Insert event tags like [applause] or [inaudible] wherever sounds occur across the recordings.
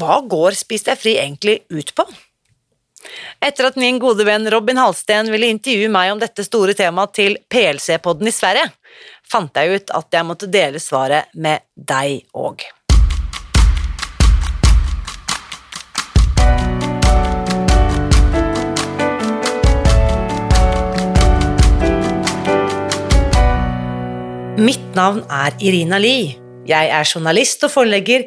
hva går Spis deg fri egentlig ut på? Etter at min gode venn Robin Halsten ville intervjue meg om dette store temaet til PLC-podden i Sverige, fant jeg ut at jeg måtte dele svaret med deg òg. Mitt navn er Irina Lie. Jeg er journalist og forlegger,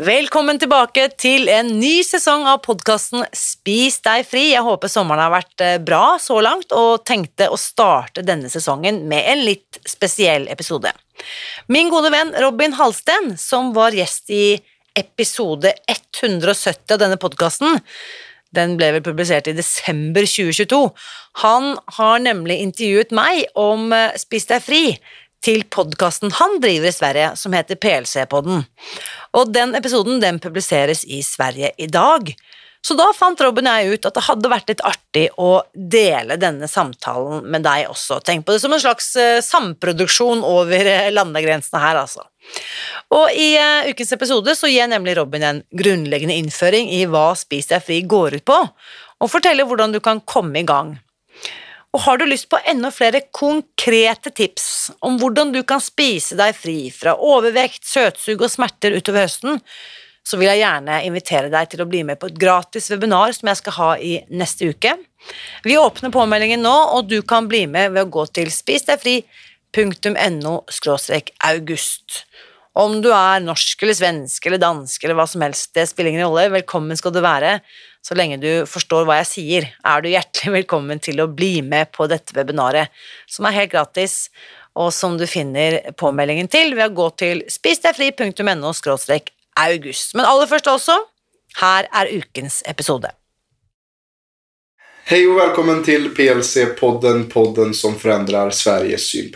Velkommen tilbake til en ny sesong av podkasten Spis deg fri. Jeg håper sommeren har vært eh, bra så langt, og tenkte å starte denne sesongen med en litt spesiell episode. Min gode venn Robin Halsten, som var gjest i episode 170 av denne podkasten, den ble vel publisert i desember 2022. Han har nemlig intervjuet meg om eh, Spis deg fri til podkasten han driver i Sverige, som heter PLC-podden. Og den episoden den publiseres i Sverige i dag. Så da fant Robin og jeg ut at det hadde vært litt artig å dele denne samtalen med deg også. Tenk på det som en slags eh, samproduksjon over eh, landegrensene her, altså. Og i uh, ukens episode så gir nemlig Robin en grunnleggende innføring i hva Spis deg fri går ut på, og forteller hvordan du kan komme i gang. Og har du lyst på enda flere konkrete tips om hvordan du kan spise deg fri fra overvekt, søtsug og smerter utover høsten, så vil jeg gjerne invitere deg til å bli med på et gratis webinar som jeg skal ha i neste uke. Vi åpner påmeldingen nå, og du kan bli med ved å gå til spisdegfri.no august. Om du er norsk eller svensk eller dansk eller hva som helst, det spiller ingen rolle, velkommen skal du være. Så lenge du forstår hva jeg sier, er du hjertelig [laughs] velkommen til å bli med på dette webinaret, som er helt gratis, og som du finner påmeldingen til ved å gå til spisdegfri.no august. Men aller først også, her er ukens episode. Hej och välkommen till PLC-podden, podden som förändrar Sveriges syn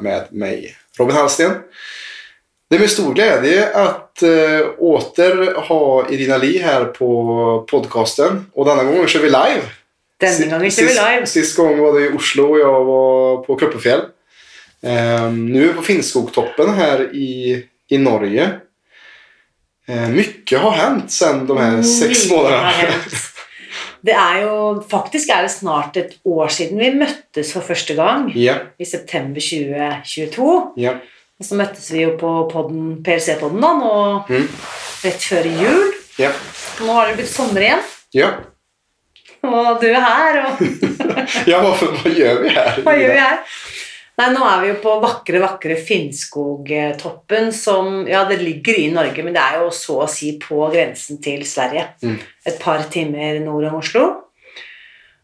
med mig, Robin Hallsten. Det er med stor glädje att äh, åter ha Irina Li här på podcasten. Och denna gången kör vi live. Denne gangen kör vi live. Sist, sist gång var det i Oslo och jag var på Kuppefjäll. Ähm, nu är vi på Finnskogtoppen här i, i Norge. Eh, mycket har hänt sedan de här sex månaderna. Det er jo, Faktisk er det snart et år siden vi møttes for første gang. Yeah. I september 2022. Ja. Og så møttes vi jo på podden, PLC-podden da, nå Mm. rett før jul. Ja. Nå har det blitt sommer igjen, Ja. og du er her. og [laughs] ja, hva, hva, gjør vi her? Hva gjør vi her? Nei, Nå er vi jo på vakre, vakre Finnskogtoppen, som Ja, det ligger i Norge, men det er jo så å si på grensen til Sverige. Mm. Et par timer nord om Oslo.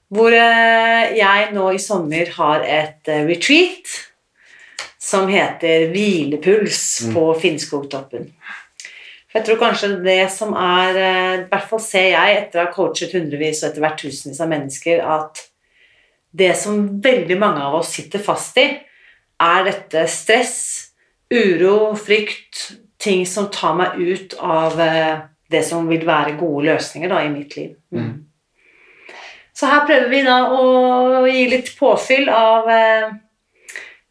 Hvor eh, jeg nå i sommer har et eh, retreat som heter Hvilepuls Mm. på Finnskogtoppen. For jeg tror kanskje det som er eh, I hvert fall ser jeg, etter å ha coachet hundrevis og etter hvert tusenvis av mennesker, at det som veldig mange av oss sitter fast i, er dette stress, uro, frykt, ting som tar meg ut av eh, det som vil være gode løsninger da, i mitt liv. Mm. Så her prøver vi da å gi litt påfyll av eh,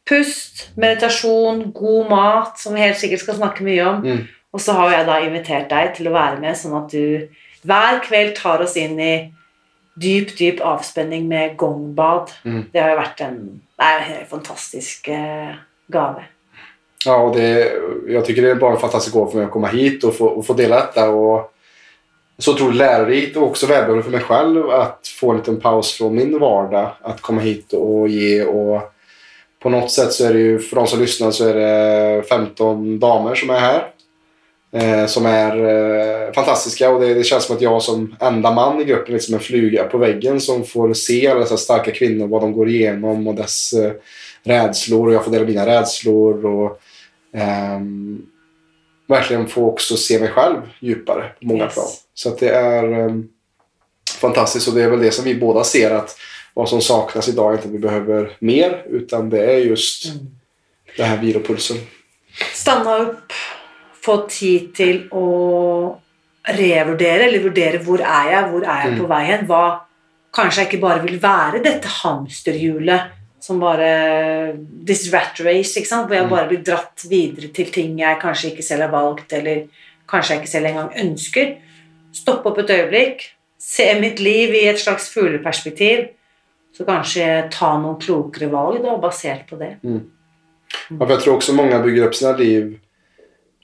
pust, meditasjon, god mat, som vi helt sikkert skal snakke mye om. Mm. Og så har jeg da invitert deg til å være med, sånn at du hver kveld tar oss inn i dyp, dyp avspenning med gongbad. Mm. Det har jo vært en, en helt fantastisk eh, gave. Ja, og det, jeg tycker det er bare en fantastisk gåva for meg å komme hit og få, och få dele dette. og så otroligt lärorikt och också välbehövligt för mig själv att få en liten paus från min vardag. Att komma hit och ge och på något sätt så är det ju, för de som lyssnar så är det 15 damer som är här. Eh, som är eh, fantastiska och det, det, känns som att jag som enda man i gruppen är liksom en fluga på väggen som får se alla dessa starka kvinnor, vad de går igenom och dess eh, rädslor och jag får dela mina rädslor och ehm, verkligen få också se mig själv djupare på många yes. plan. Så att det är um, fantastiskt och det är väl det som vi båda ser att vad som saknas idag är inte att vi behöver mer utan det är just mm. den här vilopulsen. Stanna upp, få tid till att revurdere eller vurdere hvor er jeg, hvor er jeg mm. på vei hen. Hva kanskje jeg ikke bare vil være dette hamsterhjulet som bare This rat race, ikke sant? hvor jeg mm. bare blir dratt videre til ting jeg kanskje ikke selv har valgt, eller kanskje jeg ikke selv engang ønsker. Stoppe opp et øyeblikk, se mitt liv i et slags fugleperspektiv. Så kanskje ta noen klokere valg da, basert på det. Mm. Ja, for jeg tror også mange bygger opp sine liv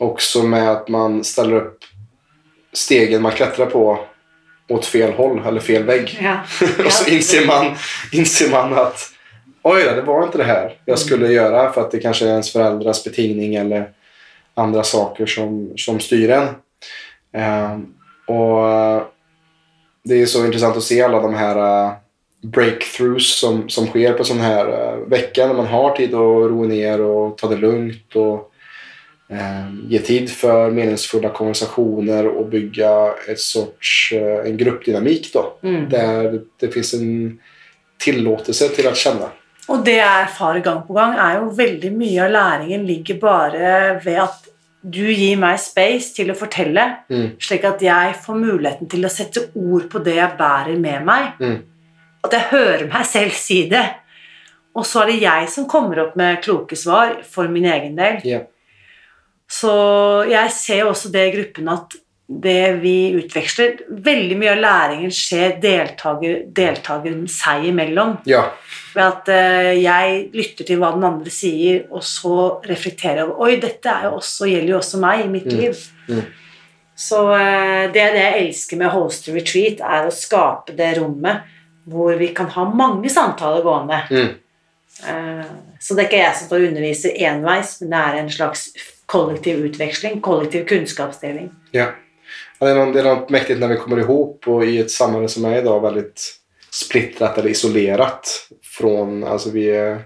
også med at man ställer opp stegen man klättrar på åt fel håll eller fel vägg. Ja. [laughs] och så inser man, inser man att oj det var inte det här jag skulle mm. göra för att det kanske är ens föräldrars betingning eller andra saker som, som styr en. Um, och det är så intressant att se alla de här uh, breakthroughs som, som sker på sån här uh, vecka när man har tid att roe ner och ta det lugnt och uh, ge tid för meningsfulla konversationer och bygga ett sorts, uh, en gruppdynamik då. Mm. Där det finns en tillåtelse till att känna. Og det jeg erfarer gang på gang, er jo veldig mye av læringen ligger bare ved at du gir meg space til å fortelle, mm. slik at jeg får muligheten til å sette ord på det jeg bærer med meg. Mm. At jeg hører meg selv si det. Og så er det jeg som kommer opp med kloke svar for min egen del. Yeah. Så jeg ser jo også det i gruppen at det vi utveksler Veldig mye av læringen skjer deltaker, deltakeren seg imellom. Ja. Ved at uh, jeg lytter til hva den andre sier, og så reflekterer jeg over Oi, dette også, gjelder jo også meg i mitt mm. liv. Mm. Så uh, det er det jeg elsker med Holster Retreat, er å skape det rommet hvor vi kan ha mange samtaler gående. Mm. Uh, så det er ikke jeg som står og underviser enveis, men det er en slags kollektiv utveksling, kollektiv kunnskapsdeling. Ja. det, er noe, det är något mäktigt när vi kommer ihop og i et samarbeid som er i dag veldig splittret eller isolert fra altså vi er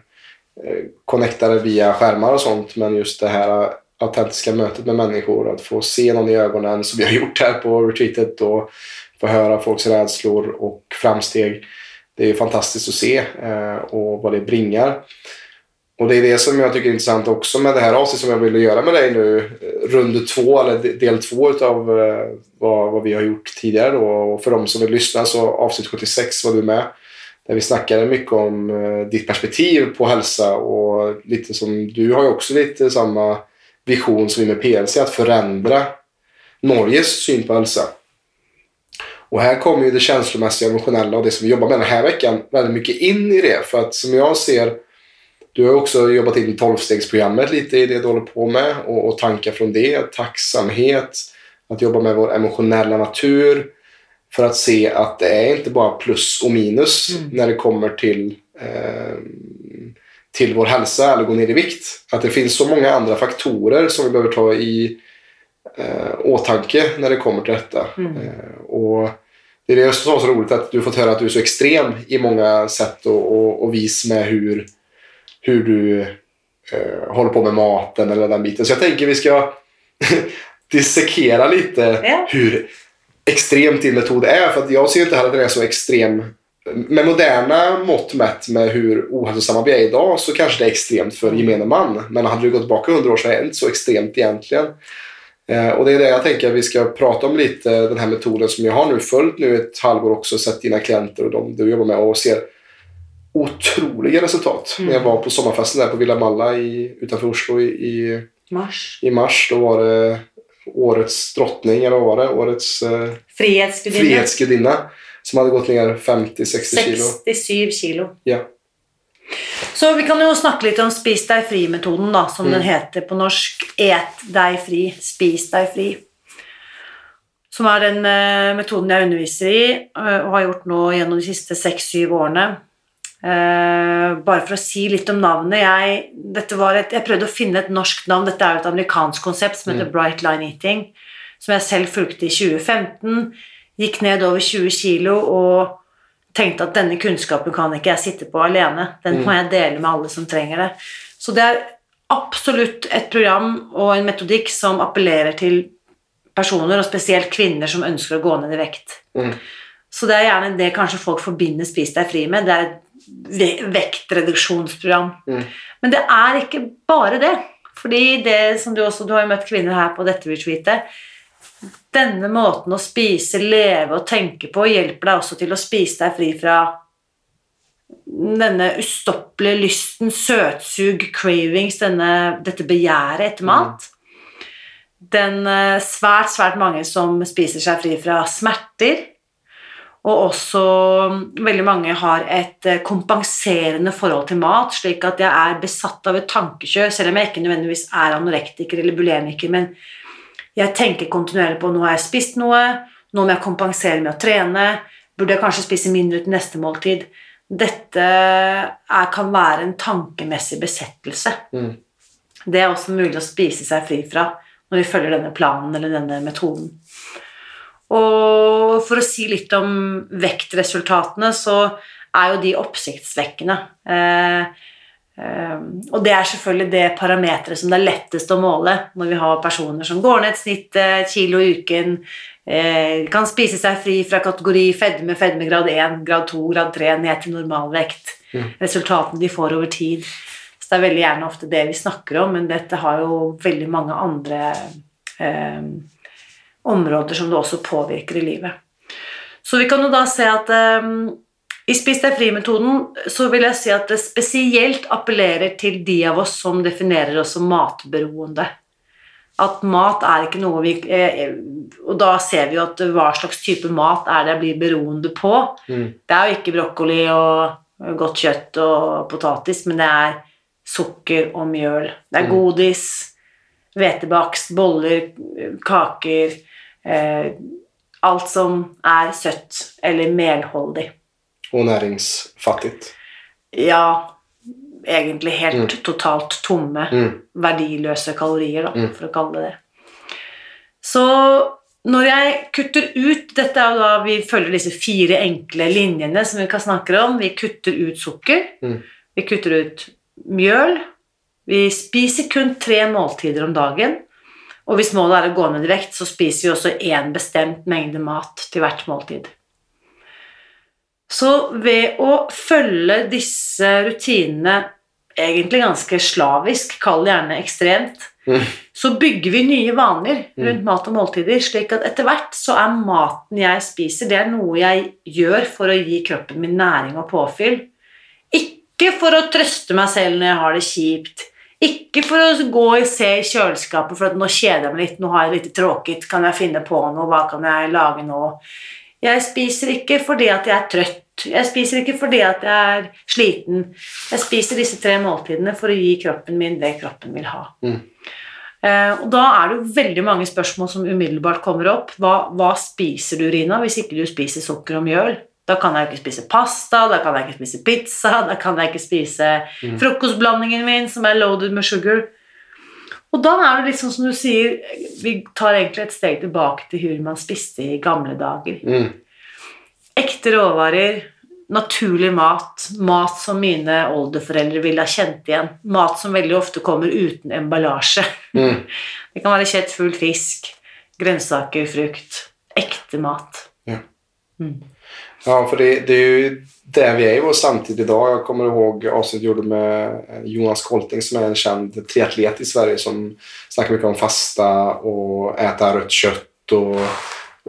eh, via skjermer og sånt men just det her autentiske møtet med mennesker, å få se noen i øynene, som vi har gjort her på retreatet och få höra folks rädslor och framsteg. Det är fantastiskt att se eh, och vad det bringar. Och det är det som jag tycker är intressant också med det här avsnittet som jag ville göra med dig nu. Runde rund två, eller del två av eh, vad, vad vi har gjort tidigare då. Och för de som vill lyssna så avsnitt 76 var du med. Där vi snackade mycket om eh, ditt perspektiv på hälsa och lite som du har ju också lite samma vision som vi med PLC att förändra Norges syn på hälsa. Och här kommer ju det känslomässiga, emotionella och det som vi jobbar med den här veckan väldigt mycket in i det. För att som jag ser du har också jobbat in tolvstegsprogrammet lite i det du håller på med och, och tankar från det. Tacksamhet, att jobba med vår emotionella natur för att se att det är inte bara plus och minus mm. när det kommer till, eh, till vår hälsa eller gå ner i vikt. Att det finns så många andra faktorer som vi behöver ta i eh, åtanke när det kommer till detta. Mm. Eh, och det är det som är så roligt att du fått höra att du är så extrem i många sätt och, och, och vis med hur hur du eh, håller på med maten eller den biten. Så jag tänker vi ska [laughs] dissekera lite ja. hur extremt din metod är. För att jag ser inte heller att den är så extrem. Med moderna mått mätt med hur ohälsosamma vi är idag så kanske det är extremt för gemene man. Men hade du gått tillbaka hundra år så är det inte så extremt egentligen. Eh, och det är det jag tänker att vi ska prata om lite, den här metoden som jag har nu följt nu ett halvår också, sett dina klienter och de du jobbar med och ser otroliga resultat. Mm. När jag var på sommarfesten där på Villa Malla i, utanför Oslo i, i, mars. i mars. Då var det årets drottning, eller vad var det? Årets eh, frihetsgudinna. frihetsgudinna. Som hade gått ner 50-60 kilo. 67 kilo. Ja. Så vi kan jo snakke litt om spis deg fri-metoden, da, som mm. den heter på norsk. Et deg fri, spis deg fri. som er den uh, metoden jeg underviser i uh, og har gjort nå gjennom de siste seks-syv årene. Uh, bare for å si litt om navnet jeg, et, jeg prøvde å finne et norsk navn. Dette er jo et amerikansk konsept som heter Bright Line Eating, som jeg selv fulgte i 2015. Gikk ned over 20 kilo og tenkte at denne kunnskapen kan ikke jeg sitte på alene. Den må jeg dele med alle som trenger det. Så det er absolutt et program og en metodikk som appellerer til personer, og spesielt kvinner som ønsker å gå ned i vekt. Mm. Så det er gjerne det kanskje folk forbinder Spis deg fri med. Det er et vektreduksjonsprogram. Mm. Men det er ikke bare det. Fordi det som du også, du har jo møtt kvinner her på dette retreatet. Denne måten å spise, leve og tenke på hjelper deg også til å spise deg fri fra denne ustoppelige lysten, søtsug, cravings, denne, dette begjæret etter mat. Den eh, svært, svært mange som spiser seg fri fra smerter. Og også mm, veldig mange har et eh, kompenserende forhold til mat, slik at jeg er besatt av et tankekjør, selv om jeg ikke nødvendigvis er anorektiker eller bulemiker, men jeg tenker kontinuerlig på nå har jeg spist noe, nå må jeg kompensere med å trene, burde jeg kanskje spise mindre til neste måltid. Dette er, kan være en tankemessig besettelse. Mm. Det er også mulig å spise seg fri fra når vi følger denne planen eller denne metoden. Og for å si litt om vektresultatene, så er jo de oppsiktsvekkende. Eh, eh, og det er selvfølgelig det parameteret som det er lettest å måle når vi har personer som går ned et snitt kilo i uken, eh, kan spise seg fri fra kategori fedme, fedme grad 1, grad 2, grad 3, ned til normalvekt. Resultatene de får over tid. Så det er veldig gjerne ofte det vi snakker om, men dette har jo veldig mange andre eh, områder som det også påvirker i livet. Så vi kan jo da se at eh, i Spis deg fri-metoden så vil jeg si at det spesielt appellerer til de av oss som definerer oss som matberoende. At mat er ikke noe vi eh, Og da ser vi jo at hva slags type mat er det jeg blir beroende på. Mm. Det er jo ikke brokkoli og godt kjøtt og potatis, men det er sukker og mjøl. Det er Mm. godis, hvetebakst, boller, kaker eh, Alt som er søtt eller melholdig. Og næringsfattig. Ja, egentlig helt totalt tomme, Mm. verdiløse kalorier, da, Mm. for å kalle det det. Så når jeg kutter ut Dette er jo da vi følger disse fire enkle linjene som vi kan snakke om. Vi kutter ut sukker. Mm. Vi kutter ut mjøl. Vi spiser kun tre måltider om dagen. Og hvis målet er å gå ned i vekt, så spiser vi også én bestemt mengde mat til hvert måltid. Så ved å følge disse rutinene egentlig ganske slavisk, kall det gjerne ekstremt, Mm. så bygger vi nye vaner rundt mat og måltider, slik at etter hvert så er maten jeg spiser, det er noe jeg gjør for å gi kroppen min næring og påfyll. Ikke for å trøste meg selv når jeg har det kjipt. Ikke for å gå og se i kjøleskapet for at nå kjeder jeg meg litt, nå har jeg litt tråkigt, kan jeg finne på noe, hva kan jeg lage nå? Jeg spiser ikke fordi at jeg er trøtt. Jeg spiser ikke fordi at jeg er sliten. Jeg spiser disse tre måltidene for å gi kroppen min det kroppen vil ha. Mm. Eh, og da er det jo veldig mange spørsmål som umiddelbart kommer opp. Hva, hva spiser du, Rina, hvis ikke du spiser sukker og mjøl? Da kan jeg ikke spise pasta, da kan jeg ikke spise pizza, da kan jeg ikke spise frokostblandingen min som er loaded med sugar. Og da er det sånn som du sier, vi tar egentlig et steg tilbake til hvordan man spiste i gamle dager. Mm. Ekte råvarer, naturlig mat, mat som mine oldeforeldre ville ha kjent igjen. Mat som veldig ofte kommer uten emballasje. Mm. [laughs] Det kan være kjøtt, fugl, fisk, grønnsaker, frukt. Ekte mat. Ja, för det, det är ju där vi är i vår samtid idag. Jag kommer ihåg avsnitt jag gjorde med Jonas Kolting som är en känd triatlet i Sverige som snackar mycket om fasta och äta rött kött och,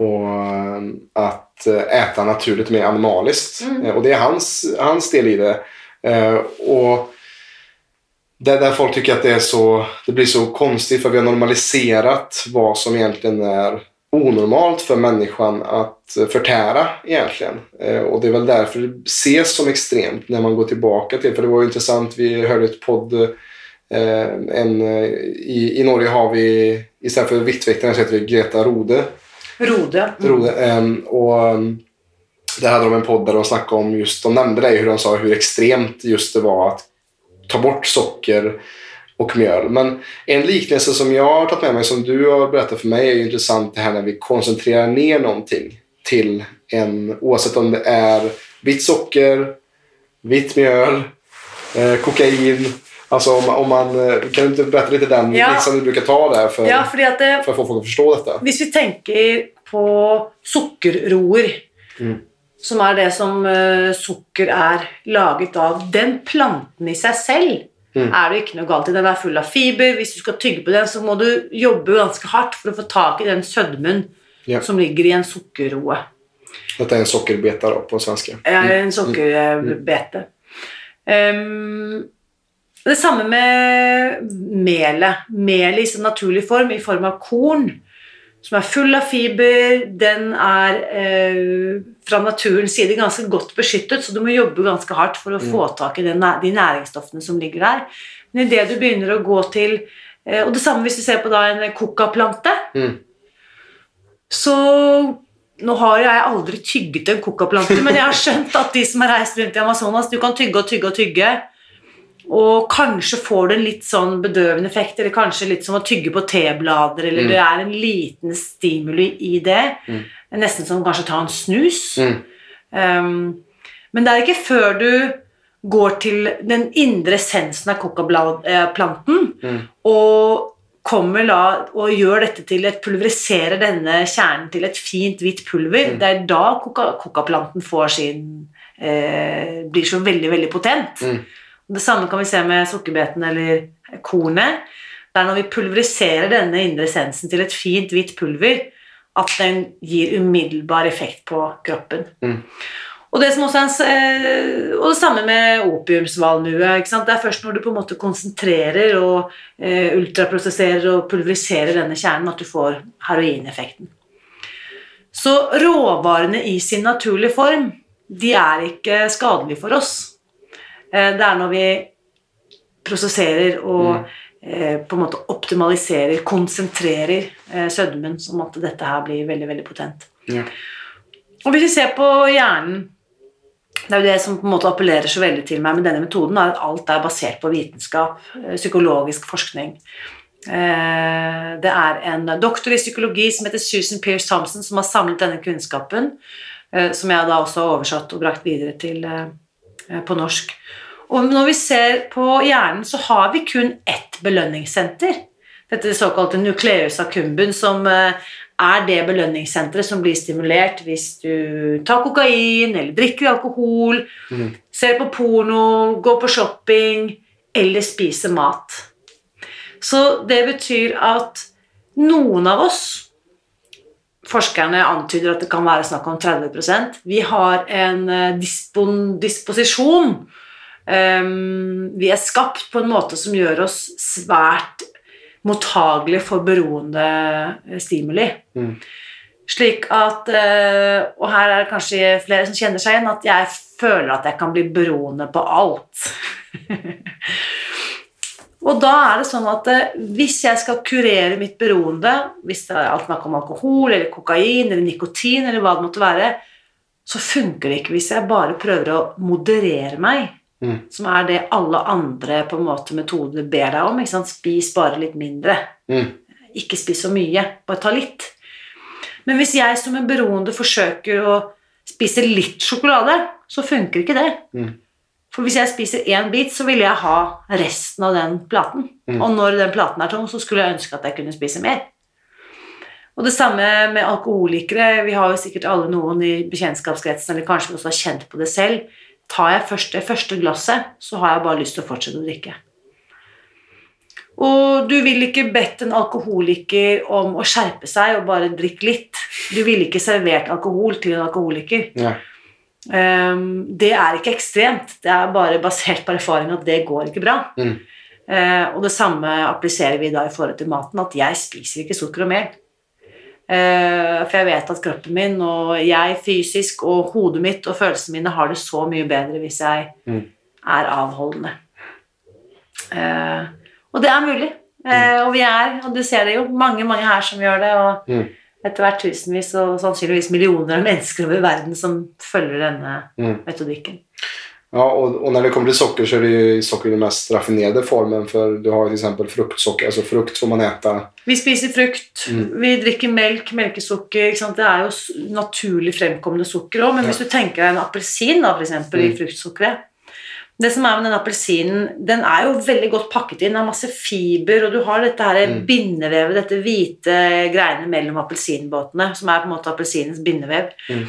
och at att äta naturligt mer animaliskt. Mm. Eh, Och det är hans, hans del i det. Eh, Och där, där folk tycker att det, är så, det blir så konstigt för vi har normaliserat vad som egentligen är onormalt för människan att eh, förtära egentligen. Eh, Och det är väl därför det ses som extremt när man går tillbaka till, för det var ju intressant, vi hörde ett podd eh, en, i, I Norge har vi, istället för Vittväktarna så heter vi Greta Rode. Rode. Rode. Ehm, och ehm, där hade de en podd där de snackade om just, de nämnde det hur de sa hur extremt just det var att ta bort socker och mjöl. Men en liknelse som jag har tagit med mig som du har berättat för mig är intressant det här när vi koncentrerar ner någonting till en, oavsett om det är vitt socker, vitt mjöl, eh, kokain. Alltså om, om man, eh, kan du inte berätta lite den Ja. liksom du brukar ta där för, Ja, det, för att få folk att förstå detta? Hvis vi tenker på sukkerroer, Mm. som er det som uh, sukker er laget av Den planten i seg selv Mm. er det ikke noe galt i. Den er full av fiber. Hvis du skal tygge på den, så må du jobbe ganske hardt for å få tak i den sødmen Ja. som ligger i en sukkerroe. Dette er en sockerbeta då, på svenske? Ja, en sukkerbete. Um, det samme med melet. Melet i sin naturlige form, i form av korn, som er full av fiber. Den er eh, fra naturens side ganske godt beskyttet, så du må jobbe ganske hardt for å få tak i den, de næringsstoffene som ligger der. Men idet du begynner å gå til eh, Og det samme hvis du ser på da en kokaplante. Mm. Så nå har jeg aldri tygget en kokaplante, men jeg har skjønt at de som har reist rundt i Amazonas, du kan tygge og tygge og tygge. Og kanskje får du en litt sånn bedøvende effekt, eller kanskje litt som å tygge på teblader, eller Mm. det er en liten stimuli i det. Mm. Nesten som kanskje å ta en snus. Mm. Um, men det er ikke før du går til den indre essensen av kokaplanten Mm. og kommer da og gjør dette til et pulveriserer denne kjernen til et fint, hvitt pulver. Mm. Det er da koka- kokaplanten får sin eh, blir så veldig, veldig potent. Mm. Det samme kan vi se med sukkerbeten eller kornet. Det er når vi pulveriserer denne indre essensen til et fint, hvitt pulver, at den gir umiddelbar effekt på kroppen. Mm. Og det, en eh, og det samme med opiumsvalmue. ikke sant? Det er først når du på en måte konsentrerer og eh, ultraprosesserer og pulveriserer denne kjernen, at du får heroineffekten. Så råvarene i sin naturlige form, de er ikke skadelige for oss. Eh, Det er når vi prosesserer og eh, på en måte optimaliserer, konsentrerer sødmen, som at dette her blir veldig, veldig potent. Ja. Og hvis vi ser på hjernen Det er jo det som på en måte appellerer så veldig til meg med denne metoden, at alt er basert på vitenskap, eh, psykologisk forskning. Eh, Det er en doktor i psykologi som heter Susan Pierce Thompson, som har samlet denne kunnskapen, eh, som jeg da også har oversatt og brakt videre til på norsk. Og når vi ser på hjernen, så har vi kun ett belønningssenter. Dette såkalte nucleus accumbens, som er det belønningssenteret som blir stimulert hvis du tar kokain eller drikker alkohol, mm. ser på porno, går på shopping eller spiser mat. Så det betyr at noen av oss Forskerne antyder at det kan være snakk om 30% Vi har en eh, dispon, disposisjon. Um, vi er skapt på en måte som gjør oss svært mottagelige for beroende stimuli. Mm. Slik at eh, Og her er det kanskje flere som kjenner seg igjen, at jeg føler at jeg kan bli beroende på alt. [laughs] og da er det sånn at eh, hvis jeg skal kurere mitt beroende, hvis det er alt snakk om alkohol eller kokain eller nikotin eller hva det måtte være, så funker det ikke hvis jeg bare prøver å moderere meg Mm. som er det alle andre på en måte metoder ber deg om. Ikke sant? Spis bare litt mindre. Mm. Ikke spis så mye. Bare ta litt. Men hvis jeg som en beroende forsøker å spise litt sjokolade, så funker ikke det. Mm. For hvis jeg spiser én bit, så vil jeg ha resten av den platen. Mm. Og når den platen er tom, så skulle jeg ønske at jeg kunne spise mer. Og det samme med alkoholikere. Vi har jo sikkert alle noen i bekjentskapskretsen, eller kanskje vi også har kjent på det selv. Tar jeg først det første glasset, så har jeg bare lyst til å fortsette å drikke. Og du vil ikke bedt en alkoholiker om å skjerpe seg og bare drikke litt. Du ville ikke servert alkohol til en alkoholiker. Ja. Um, det er ikke ekstremt. Det er bare basert på erfaring at det går ikke bra. Mm. Uh, og det samme appliserer vi da i forhold til maten, at jeg spiser ikke sukker og mel. Eh, for jeg vet at kroppen min og jeg fysisk og hodet mitt og følelsene mine har det så mye bedre hvis jeg Mm. er avholdende. Eh, og det er mulig. Eh, og vi er, og du ser det jo, mange mange her som gjør det. Og Mm. etter hvert tusenvis og sannsynligvis millioner av mennesker over verden som følger denne Mm. metodikken. Ja, och, och när det kommer till socker så är det ju socker i den mest raffinerade formen. För du har till exempel fruktsocker. Alltså frukt får man äta. Vi spiser frukt, Mm. vi drikker melk, melkesukker. Det er jo naturlig fremkommende sukker òg, men Ja. hvis du tenker deg en appelsin da, for eksempel, Mm. i fruktsukkeret Det som er med den appelsinen, den er jo veldig godt pakket inn. Har masse fiber, og du har dette her Mm. bindevevet, dette hvite greiene mellom appelsinbåtene, som er på en måte appelsinens bindevev. Mm.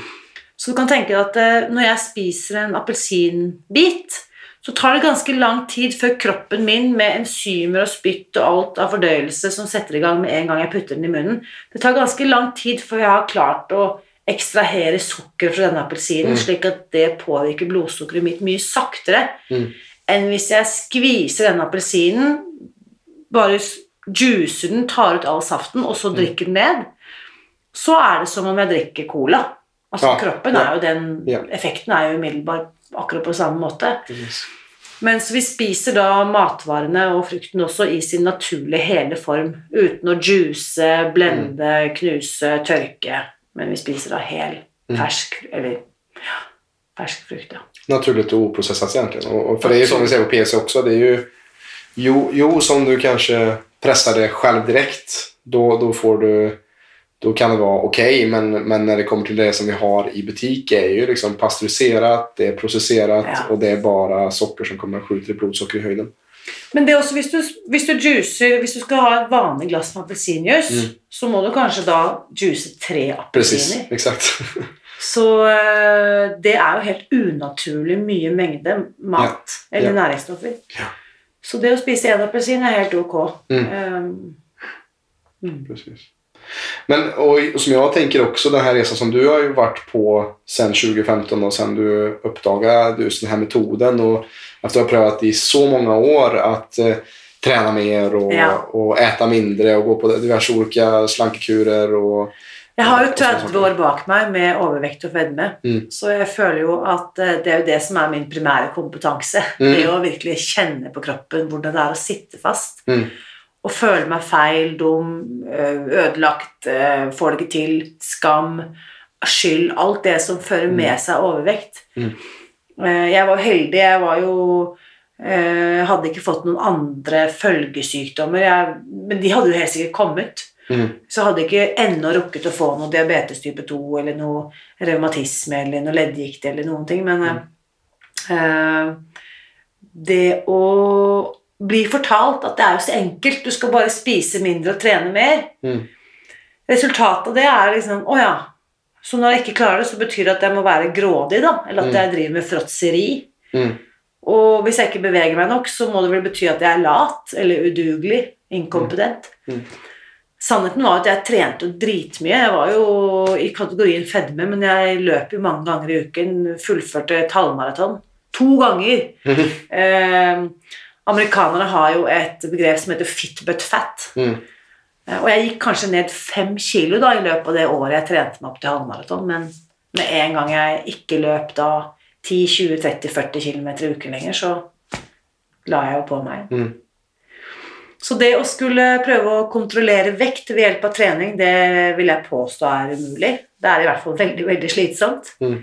Så du kan tenke deg at eh, når jeg spiser en appelsinbit, så tar det ganske lang tid før kroppen min med enzymer og spytt og alt av fordøyelse som setter i gang med en gang jeg putter den i munnen, det tar ganske lang tid før jeg har klart å ekstrahere sukker fra denne appelsinen, Mm. slik at det påvirker blodsukkeret mitt mye saktere Mm. enn hvis jeg skviser denne appelsinen, bare juicer den, tar ut all saften, og Mm. så drikker den ned, så er det som om jeg drikker cola. Altså Ja, kroppen ja. er jo den Ja. Effekten er jo umiddelbar akkurat på samme måte. Yes. Mens vi spiser da matvarene og frukten også i sin naturlige hele form, uten å juice, blende, knuse, tørke. Men vi spiser da hel, Mm. fersk, eller ja, fersk frukt, ja. Naturligt och oprocessat egentligen. og och för det är ju som vi säger på PC också. Det är ju jo, jo som du kanske pressar det själv direkt. Då, då får du då kan det vara okej, men, men när det kommer till det som vi har i butik är ju liksom pasteuriserat, det är processerat Ja. och det är bara socker som kommer att skjuta blodsocker i höjden. Men det er også hvis du, hvis du juicer Hvis du skal ha et vanlig glass med appelsinjuice, Mm. så må du kanskje da juice tre Precis, appelsiner. exakt. Så eh, det er jo helt unaturlig mye mengde mat eller Ja. næringsstoffer. Ja. Så det å spise én appelsin er helt ok. Mm. Um, mm. Men och, som jag tänker också, den här resan som du har ju varit på sedan 2015 och sen du uppdagade just den här metoden och efter att ha prövat i så många år att eh, träna mer och, Ja. och äta mindre och gå på diverse olika slankekurer och Jeg har jo og sånne 30 år bak meg med overvekt og fedme, Mm. så jeg føler jo at eh, det er jo det som er min primære kompetanse. Mm. Det å virkelig kjenne på kroppen hvordan det er å sitte fast. Mm. Og føle meg feil, dum, ødelagt, får det ikke til, skam, skyld, alt det som fører med seg overvekt. Mm. Eh, Jeg var heldig, jeg var jo eh, hadde ikke fått noen andre følgesykdommer, jeg, men de hadde jo helt sikkert kommet. Mm. Så hadde jeg ikke ennå rukket å få noe diabetes type 2 eller noe revmatisme eller noe leddgikt eller noen ting, men mm. eh, det å bli fortalt at det er jo så enkelt, du skal bare spise mindre og trene mer Mm. Resultatet av det er liksom Å ja. Så når jeg ikke klarer det, så betyr det at jeg må være grådig, da. Eller at Mm. jeg driver med fråtseri. Mm. Og hvis jeg ikke beveger meg nok, så må det vel bety at jeg er lat eller udugelig, inkompetent. Mm. Sannheten var at jeg trente jo dritmye. Jeg var jo i kategorien fedme, men jeg løp jo mange ganger i uken. Fullførte et halvmaraton. To ganger. Mhm. Eh, amerikanerne har jo et begrep som heter fit but fat. Mm. Eh, Og jeg gikk kanskje ned fem kilo da i løpet av det året jeg trente meg opp til halvmaraton, men med en gang jeg ikke løp da 10-20-30-40 km i uken lenger, så la jeg jo på meg. Mm. Så det å skulle prøve å kontrollere vekt ved hjelp av trening, det vil jeg påstå er umulig. Det er i hvert fall veldig, veldig slitsomt. Mm.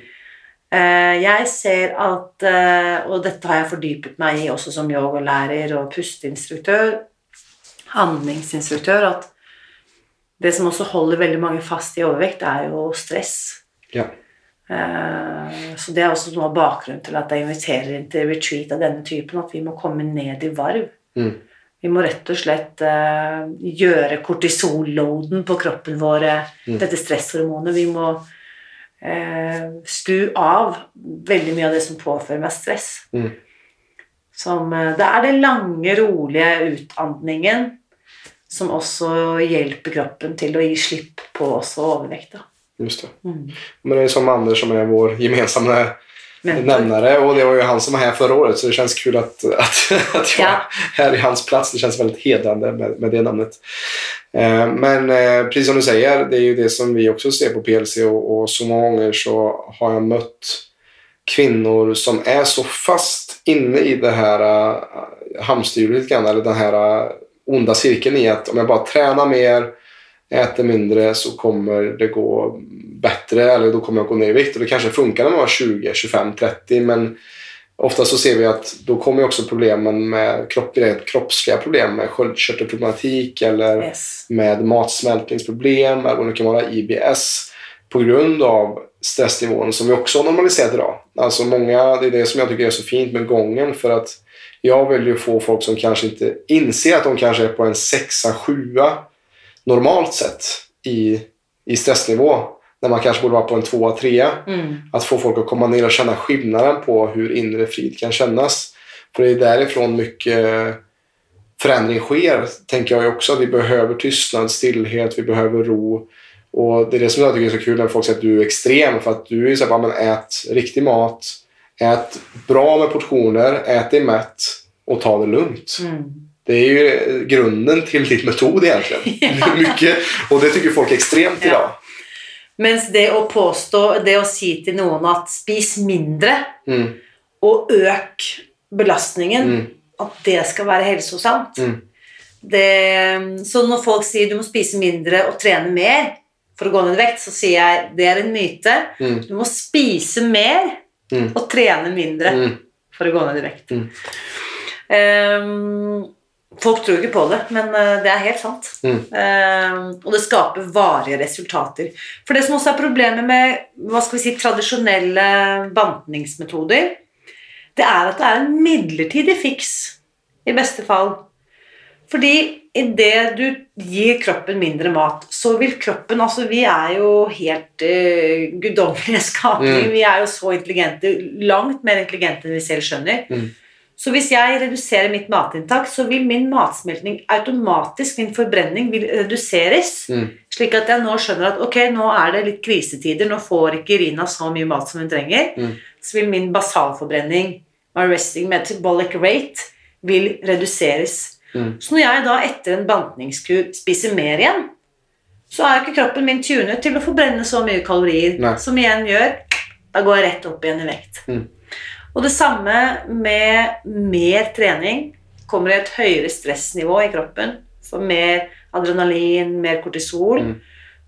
Eh, Jeg ser at, eh, og dette har jeg fordypet meg i også som yogalærer og pusteinstruktør, handlingsinstruktør, at det som også holder veldig mange fast i overvekt, er jo stress. Ja. Eh, Så det er også noe av bakgrunnen til at jeg inviterer inn til retreat av denne typen, at vi må komme ned i varv. Mm. Vi må rett og slett gjøre kortisolloaden på kroppen vår, Mm. dette stresshormonet. Vi må skru av veldig mye av det som påfører meg stress. Mm. Som, eh, det er den lange, rolige utandningen som også hjelper kroppen til å gi slipp på også overvekt. Just det. Mm. Men det är som Anders som är vår gemensamma. Nämnare och det var ju han som var här förra året så det känns kul att, att, [laughs] att jag Ja. är här i hans plats. Det känns väldigt hedrande med, med det namnet. Eh, men eh, precis som du säger, det är ju det som vi också ser på PLC och, och så många gånger så har jag mött kvinnor som är så fast inne i det här uh, hamsterhjulet eller den här uh, onda cirkeln i att om jag bara tränar mer, äter mindre så kommer det gå bättre eller då kommer jag gå ner i vikt. Och det kanske funkar när man var 20, 25, 30 men ofta så ser vi att då kommer också problemen med kropp, kroppsliga problem med sköldkörtelproblematik eller Yes. med matsmältningsproblem eller vad det kan vara, IBS på grund av stressnivån som vi också har normaliserat idag. Alltså många, det är det som jag tycker är så fint med gången för att jag vill ju få folk som kanske inte inser att de kanske är på en sexa, sjua normalt sett i, i stressnivå när man kanske borde vara på en tvåa, trea. Mm. Att få folk att komma ner och känna skillnaden på hur inre frid kan kännas. För det är därifrån mycket förändring sker, tänker jag också. Vi behöver tystnad, stillhet, vi behöver ro. Och det är det som jag tycker är så kul när folk säger att du är extrem. För att du är så här, bara, men ät riktig mat, ät bra med portioner, ät dig mätt och ta det lugnt. Mm. Det är ju grunden till ditt metod egentligen. [laughs] Mycket, och det tycker folk extremt Ja. idag. Mens det å påstå, det å si til noen at spis mindre Mm, og øk belastningen, mm, at det skal være helsosamt mm, det, Så når folk sier du må spise mindre og trene mer for å gå ned i vekt, så sier jeg det er en myte. mm, Du må spise mer Mm. og trene mindre mm, for å gå ned i vekt. Mm. Folk tror ikke på det, men eh, det er helt sant. Mm. Uh, og det skaper varige resultater. For det som også er problemet med hva skal vi si, tradisjonelle bantningsmetoder, det er at det er en midlertidig fiks, i beste fall. Fordi idet du gir kroppen mindre mat, så vil kroppen Altså, vi er jo helt uh, guddommelige skapninger. Mm. Vi er jo så intelligente, langt mer intelligente enn vi selv skjønner. Mm. Så hvis jeg reduserer mitt matinntak, så vil min matsmeltning automatisk, min forbrenning, vil reduseres. mm, Slik at jeg nå skjønner at ok, nå er det litt krisetider, nå får ikke Irina så mye mat som hun trenger. Mm. Så vil min basalforbrenning, my resting metabolic rate, vil reduseres. Mm. Så når jeg da etter en bantningskur spiser mer igjen, så er ikke kroppen min tunet til å forbrenne så mye kalorier, Nei. som igjen gjør Da går jeg rett opp igjen i vekt. Mm. Og det samme med mer trening. Kommer det et høyere stressnivå i kroppen. For mer adrenalin, mer kortisol. Mm.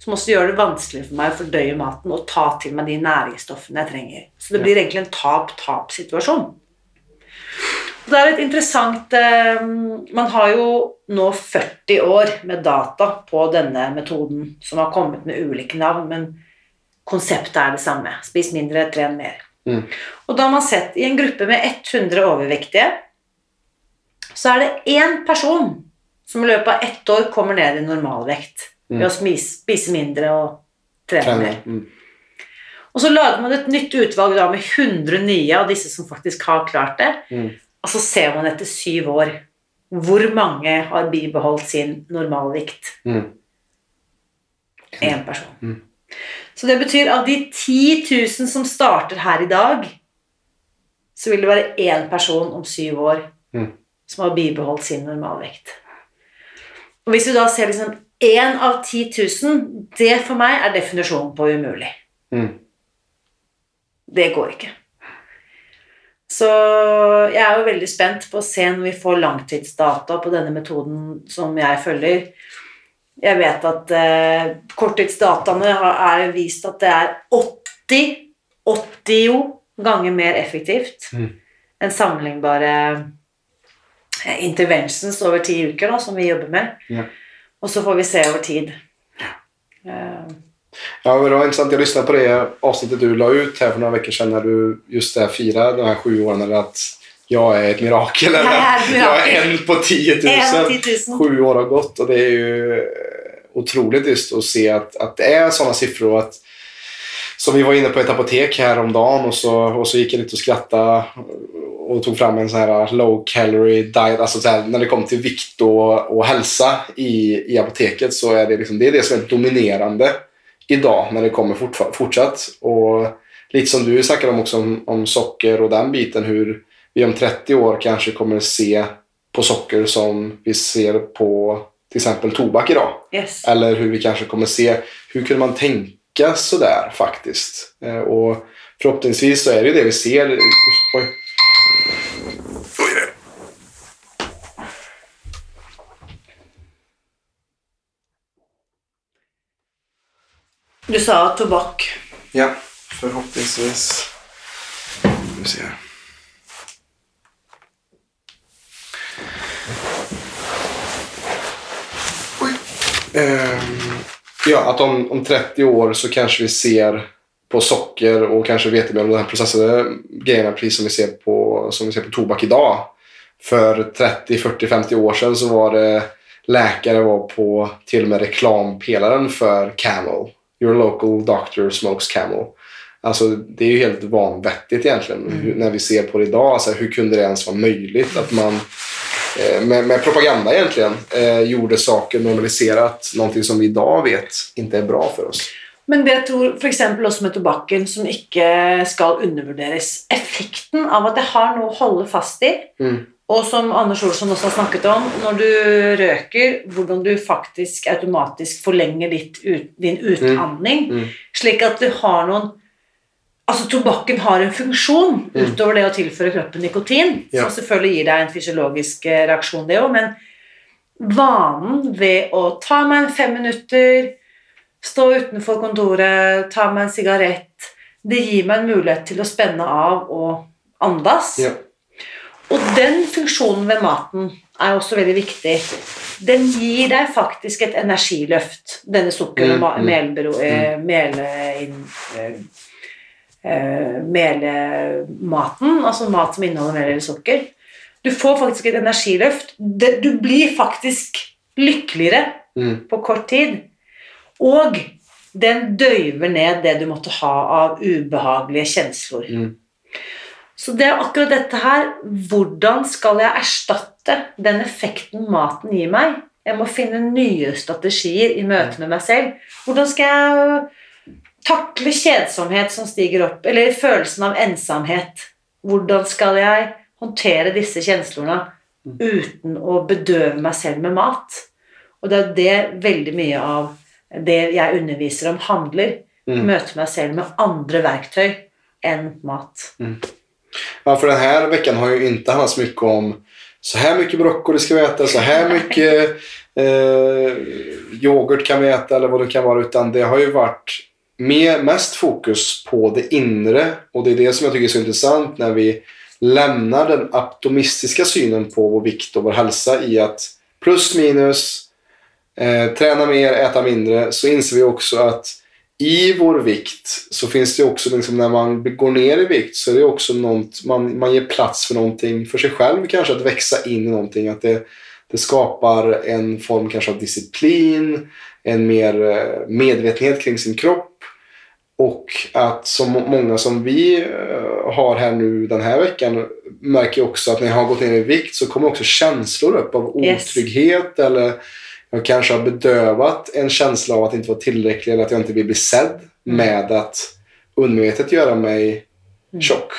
Som også gjør det vanskelig for meg å fordøye maten og ta til meg de næringsstoffene jeg trenger. Så det blir egentlig en tap-tap-situasjon. Det er et interessant eh, Man har jo nå 40 år med data på denne metoden, som har kommet med ulike navn, men konseptet er det samme. Spis mindre, tren mer. Mm. Og da har man sett i en gruppe med 100 overvektige, så er det én person som i løpet av ett år kommer ned i normalvekt Mm. ved å spise, mindre og trene mer. Mm, Og så lager man et nytt utvalg da med 100 nye av disse som faktisk har klart det. mm, Og så ser man etter syv år hvor mange har bibeholdt sin normalvikt. mm. Én person. Så det betyr av de 10 000 som starter her i dag, så vil det være én person om syv år Mm. som har bibeholdt sin normalvekt. Og hvis du da ser liksom én av 10 000, det for meg er definisjonen på umulig. Mm. Det går ikke. Så jeg er jo veldig spent på å se når vi får langtidsdata på denne metoden som jeg følger. Jeg vet at eh, korttidsdataene har, vist at det er 80 80 ganger mer effektivt Mm. enn sammenlignbare eh, interventions over ti uker, da, som vi jobber med. Ja. Og så får vi se over tid. Eh, Ja, men det var intressant. Jag lyssnade på det avsnittet du la ut här för några veckor sedan när du just det firade de här sju åren. Eller att jag är ett mirakel. Eller Jag är ett att jag är en på 10 000. En 10 000. Sju år har gått och det är ju utrolig otroligt just att se att, att det är sådana siffror. och Att, som vi var inne på ett apotek häromdagen och så, och så gick jag litt och skrattade och tog fram en sån här low calorie diet. Alltså så här, när det kom till vikt och, och hälsa i, i apoteket så är det, liksom, det är det som är dominerande idag när det kommer fortsatt. Och lite som du snackade om också om, om socker och den biten hur vi om 30 år kanske kommer se på socker som vi ser på till exempel tobak idag. yes. Eller hur vi kanske kommer se, hur kunde man tänka sådär faktiskt? Eh, och förhoppningsvis så är det jo det vi ser. Oj. Oj. Du sa tobakk. Ja, forhåpentligvis. Skal ser se Oj. Ja, att om, om 30 år så kanskje vi ser på socker og kanskje hvetemel og de här processade grejerna precis som vi ser på, som vi ser på tobak idag. För 30, 40, 50 år sedan så var det läkare var på till och med reklampelaren för Camel. Your local doctor smokes Camel. Alltså det er jo helt vanvettigt egentligen mm. Når vi ser på det idag. Alltså, hur kunde det ens vara möjligt att man eh, med, med propaganda egentligen eh, gjorde saker normaliserat. Någonting som vi idag vet inte är bra för oss. Men det jeg tror f.eks. også med tobakken, som ikke skal undervurderes Effekten av at jeg har noe å holde fast i, Mm. og som Anders Olsson også har snakket om, når du røker, hvordan du faktisk automatisk forlenger ditt din utandning, Mm. slik at du har noen Altså, tobakken har en funksjon utover det å tilføre kroppen nikotin, Mm. Ja. som selvfølgelig gir deg en fysiologisk eh, reaksjon, det òg, men vanen ved å ta meg en fem minutter, stå utenfor kontoret, ta meg en sigarett Det gir meg en mulighet til å spenne av og andas. Ja. Og den funksjonen ved maten er også veldig viktig. Den gir deg faktisk et energiløft, denne sukker- og Mm, ma- mm, melbero- eh, mele- inn- eh, melematen, altså mat som inneholder mel eller sukker. Du får faktisk et energiløft. Du blir faktisk lykkeligere Mm. på kort tid. Og den døyver ned det du måtte ha av ubehagelige kjensler. Mm. Så det er akkurat dette her. Hvordan skal jeg erstatte den effekten maten gir meg? Jeg må finne nye strategier i møte med meg selv. Hvordan skal jeg takle kjedsomhet som stiger opp, eller følelsen av ensomhet? Hvordan skal jeg håndtere disse kjenslene uten å bedøve meg selv med mat? Og det er det veldig mye av det jeg underviser om, handler. Mm. Møte meg selv med andre verktøy enn mat. Ja, for denne här veckan har ju inte handlat så mycket om så här mycket broccoli ska vi äta, så här [laughs] mycket eh, yoghurt kan vi äta eller vad det kan vara. Utan det har ju varit mer, mest fokus på det inre. Och det är det som jag tycker är så intressant när vi lämnar den optimistiska synen på vår vikt och vår hälsa i att plus minus, eh, träna mer, äta mindre. Så inser vi också att i vår vikt så finns det också, liksom, när man går ner i vikt så är det också något, man, man ger plats för någonting för sig själv kanske, att växa in i någonting. Att det, det skapar en form kanske av disciplin, en mer eh, medvetenhet kring sin kropp. Och att så må- många som vi eh, har här nu den här veckan märker också att när jag har gått ner i vikt så kommer också känslor upp av Yes. otrygghet eller jag kanske har bedövat en känsla av att inte vara tillräcklig eller att jag inte vill bli sedd med att undermedvetet göra mig tjock.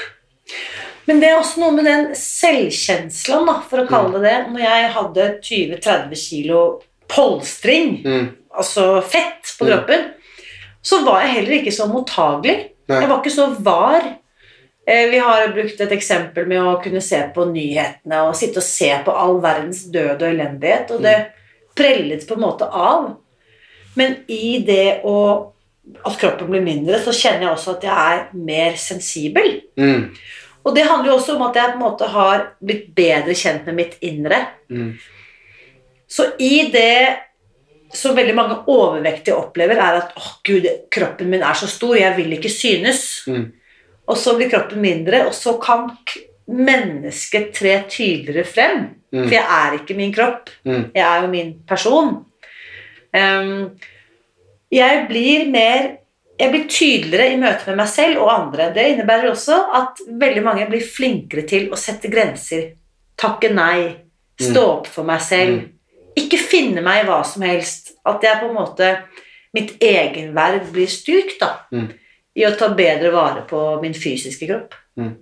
Men det er også noe med den selvkjenslen, da, for å kalle det det. Når jeg hadde 20-30 kilo polstring, Mm. altså fett, på Mm. kroppen, så var jeg heller ikke så mottagelig. Nei. Jeg var ikke så var. Eh, Vi har brukt et eksempel med å kunne se på nyhetene og sitte og se på all verdens død og elendighet, og det prellet på en måte av. Men i det å at kroppen blir mindre, så kjenner jeg også at jeg er mer sensibel. Mm. Og det handler jo også om at jeg på en måte har blitt bedre kjent med mitt indre. Mm. Så i det som veldig mange overvektige opplever, er at oh, gud, kroppen min er så stor, jeg vil ikke synes. Mm. Og så blir kroppen mindre, og så kan mennesket tre tydeligere frem. Mm. For jeg er ikke min kropp. Mm. Jeg er jo min person. Um, jeg blir mer jeg blir tydeligere i møte med meg selv og andre. Det innebærer også at veldig mange blir flinkere til å sette grenser. Takke nei. Stå opp for meg selv. Ikke finne meg i hva som helst. At jeg på en måte Mitt egenverd blir styrkt da, Mm. i å ta bedre vare på min fysiske kropp. Mm.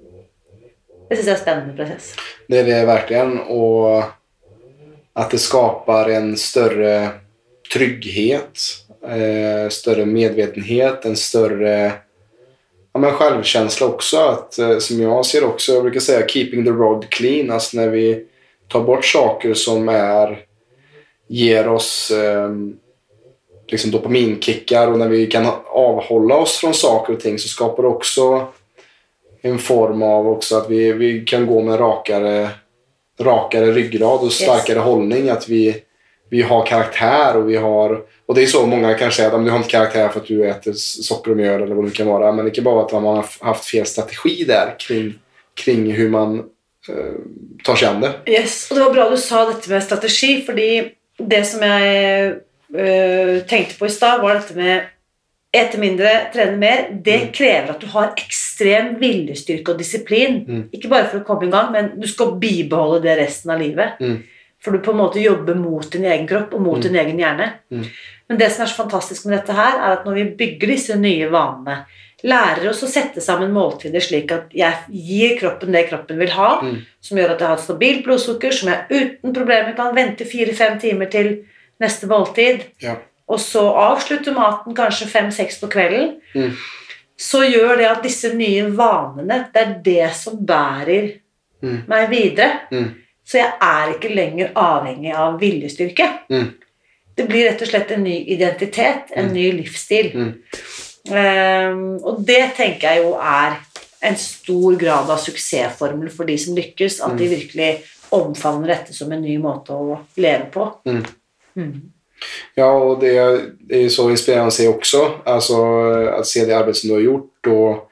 Det syns jeg er en spennende prosess. Det er det virkelig. Og at det skaper en større trygghet, eh, större medvetenhet, en større ja, men självkänsla också. Att, eh, som jag ser också, jag brukar säga keeping the road clean. Alltså när vi tar bort saker som är ger oss eh, liksom dopaminkickar och när vi kan avhålla oss från saker och ting så skapar det också en form av också att vi, vi kan gå med rakare, rakare ryggrad och starkare hållning. Att vi, vi har karaktär och vi har... Och det är så många kanske säger att du har inte karaktär för att du äter socker och mjöl eller vad det kan vara. Men det kan bara vara att man har haft fel strategi där kring, kring hur man eh, tar sig an det. Yes, og det var bra du sa dette med strategi, fordi det som jeg øh, tenkte på i stad, var dette med ete mindre, trene mer. Det Mm. krever at du har ekstrem viljestyrke og disiplin. Mm. Ikke bare for å komme i gang, men du skal bibeholde det resten av livet. Mm. For du på en måte jobber mot din egen kropp og mot Mm. din egen hjerne. Mm. Men det som er så fantastisk med dette her, er at når vi bygger disse nye vanene, lærer oss å sette sammen måltider slik at jeg gir kroppen det kroppen vil ha, Mm. som gjør at jeg har et stabilt blodsukker, som jeg uten problemer kan vente fire-fem timer til neste måltid, Ja. og så avslutte maten kanskje fem-seks på kvelden, Mm. så gjør det at disse nye vanene, det er det som bærer Mm. meg videre. Mm. Så jeg er ikke lenger avhengig av viljestyrke. Mm. Det blir rett og slett en ny identitet, en Mm. ny livsstil. Ehm, og det tenker jeg jo er en stor grad av suksessformel for de som lykkes, at de Mm. virkelig omfavner dette som en ny måte å leve på. Mm. Mm. Ja, og det, er är så inspirerende å se også, Alltså att se det arbete som du har gjort og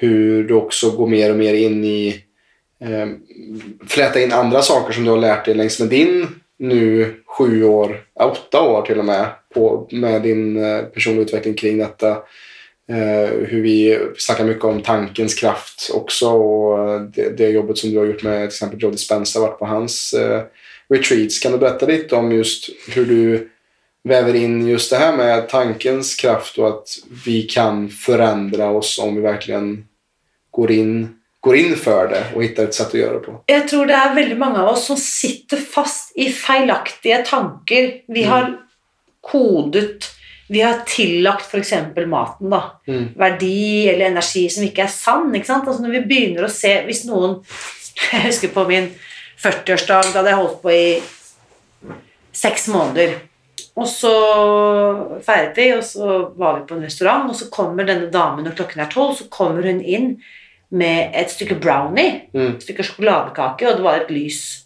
hur du også går mer og mer inn i eh, fläta in andra saker som du har lært deg längs med din nu sju år, åtte åtta år till och med, på, med din eh, personliga utveckling kring detta. Uh, hur vi snackar mycket om tankens kraft också och eh, det, det jobbet som du har gjort med till exempel Joe Dispenza, varit på hans uh, retreats. Kan du berätta lite om just hur du väver in just det här med tankens kraft och att vi kan förändra oss om vi verkligen går in, går inn for det og hittar et sett å gjøre det på. Jeg tror det er veldig mange av oss som sitter fast i feilaktige tanker. Vi Mm. Kodet Vi har tillagt f.eks. maten da, Mm. verdi eller energi som ikke er sann. ikke sant? Altså Når vi begynner å se Hvis noen [laughs] Jeg husker på min 40-årsdag, da hadde jeg holdt på i seks måneder. Og så feiret vi, og så var vi på en restaurant, og så kommer denne damen når klokken er tolv, så kommer hun inn med et stykke brownie, Mm. et stykke sjokoladekake, og det var et lys.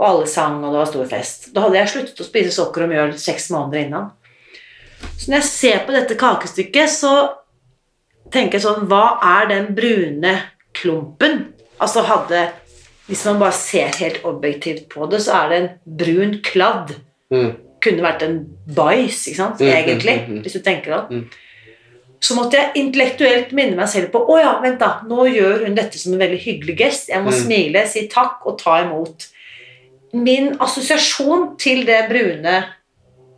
Og alle sang, og det var stor fest. Da hadde jeg sluttet å spise sukker og mjøl seks måneder innan. Så når jeg ser på dette kakestykket, så tenker jeg sånn Hva er den brune klumpen? Altså hadde Hvis man bare ser helt objektivt på det, så er det en brun kladd. Mm. Kunne vært en bæsj, ikke sant? Mm, mm, Egentlig, mm, mm. hvis du tenker det. Mm. Så måtte jeg intellektuelt minne meg selv på Å ja, vent da, nå gjør hun dette som en veldig hyggelig gest. Jeg må smile, si takk og ta imot. Min assosiasjon til det brune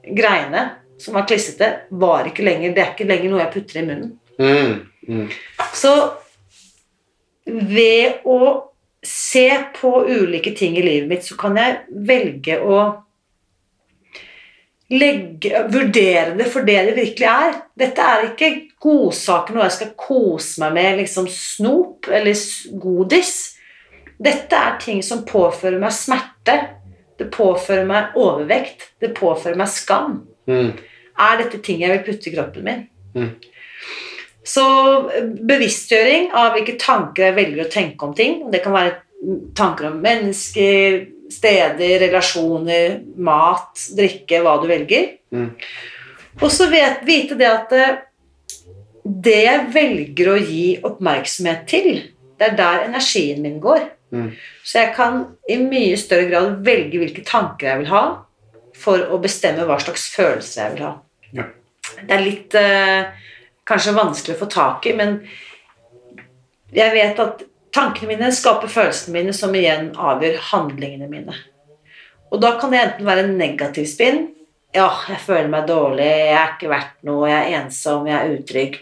greiene som var klissete, var ikke lenger Det er ikke lenger noe jeg putter i munnen. Mm. Mm. Så ved å se på ulike ting i livet mitt, så kan jeg velge å legge, vurdere det for det det virkelig er. Dette er ikke godsaker, noe jeg skal kose meg med, liksom snop eller godis. Dette er ting som påfører meg smerte. Det påfører meg overvekt. Det påfører meg skam Mm. er dette ting jeg vil putte i kroppen min. Mm. Så eh, bevisstgjøring av hvilke tanker jeg velger å tenke om ting, det kan være tanker om mennesker, steder, relasjoner, mat, drikke, hva du velger. Mm. Og så vite det at eh, det jeg velger å gi oppmerksomhet til, det er der energien min går. Mm. Så jeg kan i mye større grad velge hvilke tanker jeg vil ha, for å bestemme hva slags følelser jeg vil ha. Ja. Det er litt eh, kanskje vanskelig å få tak i, men jeg vet at tankene mine skaper følelsene mine, som igjen avgjør handlingene mine. Og da kan det enten være en negativ spinn. Ja, jeg føler meg dårlig, jeg er ikke verdt noe, jeg er ensom, jeg er utrygg.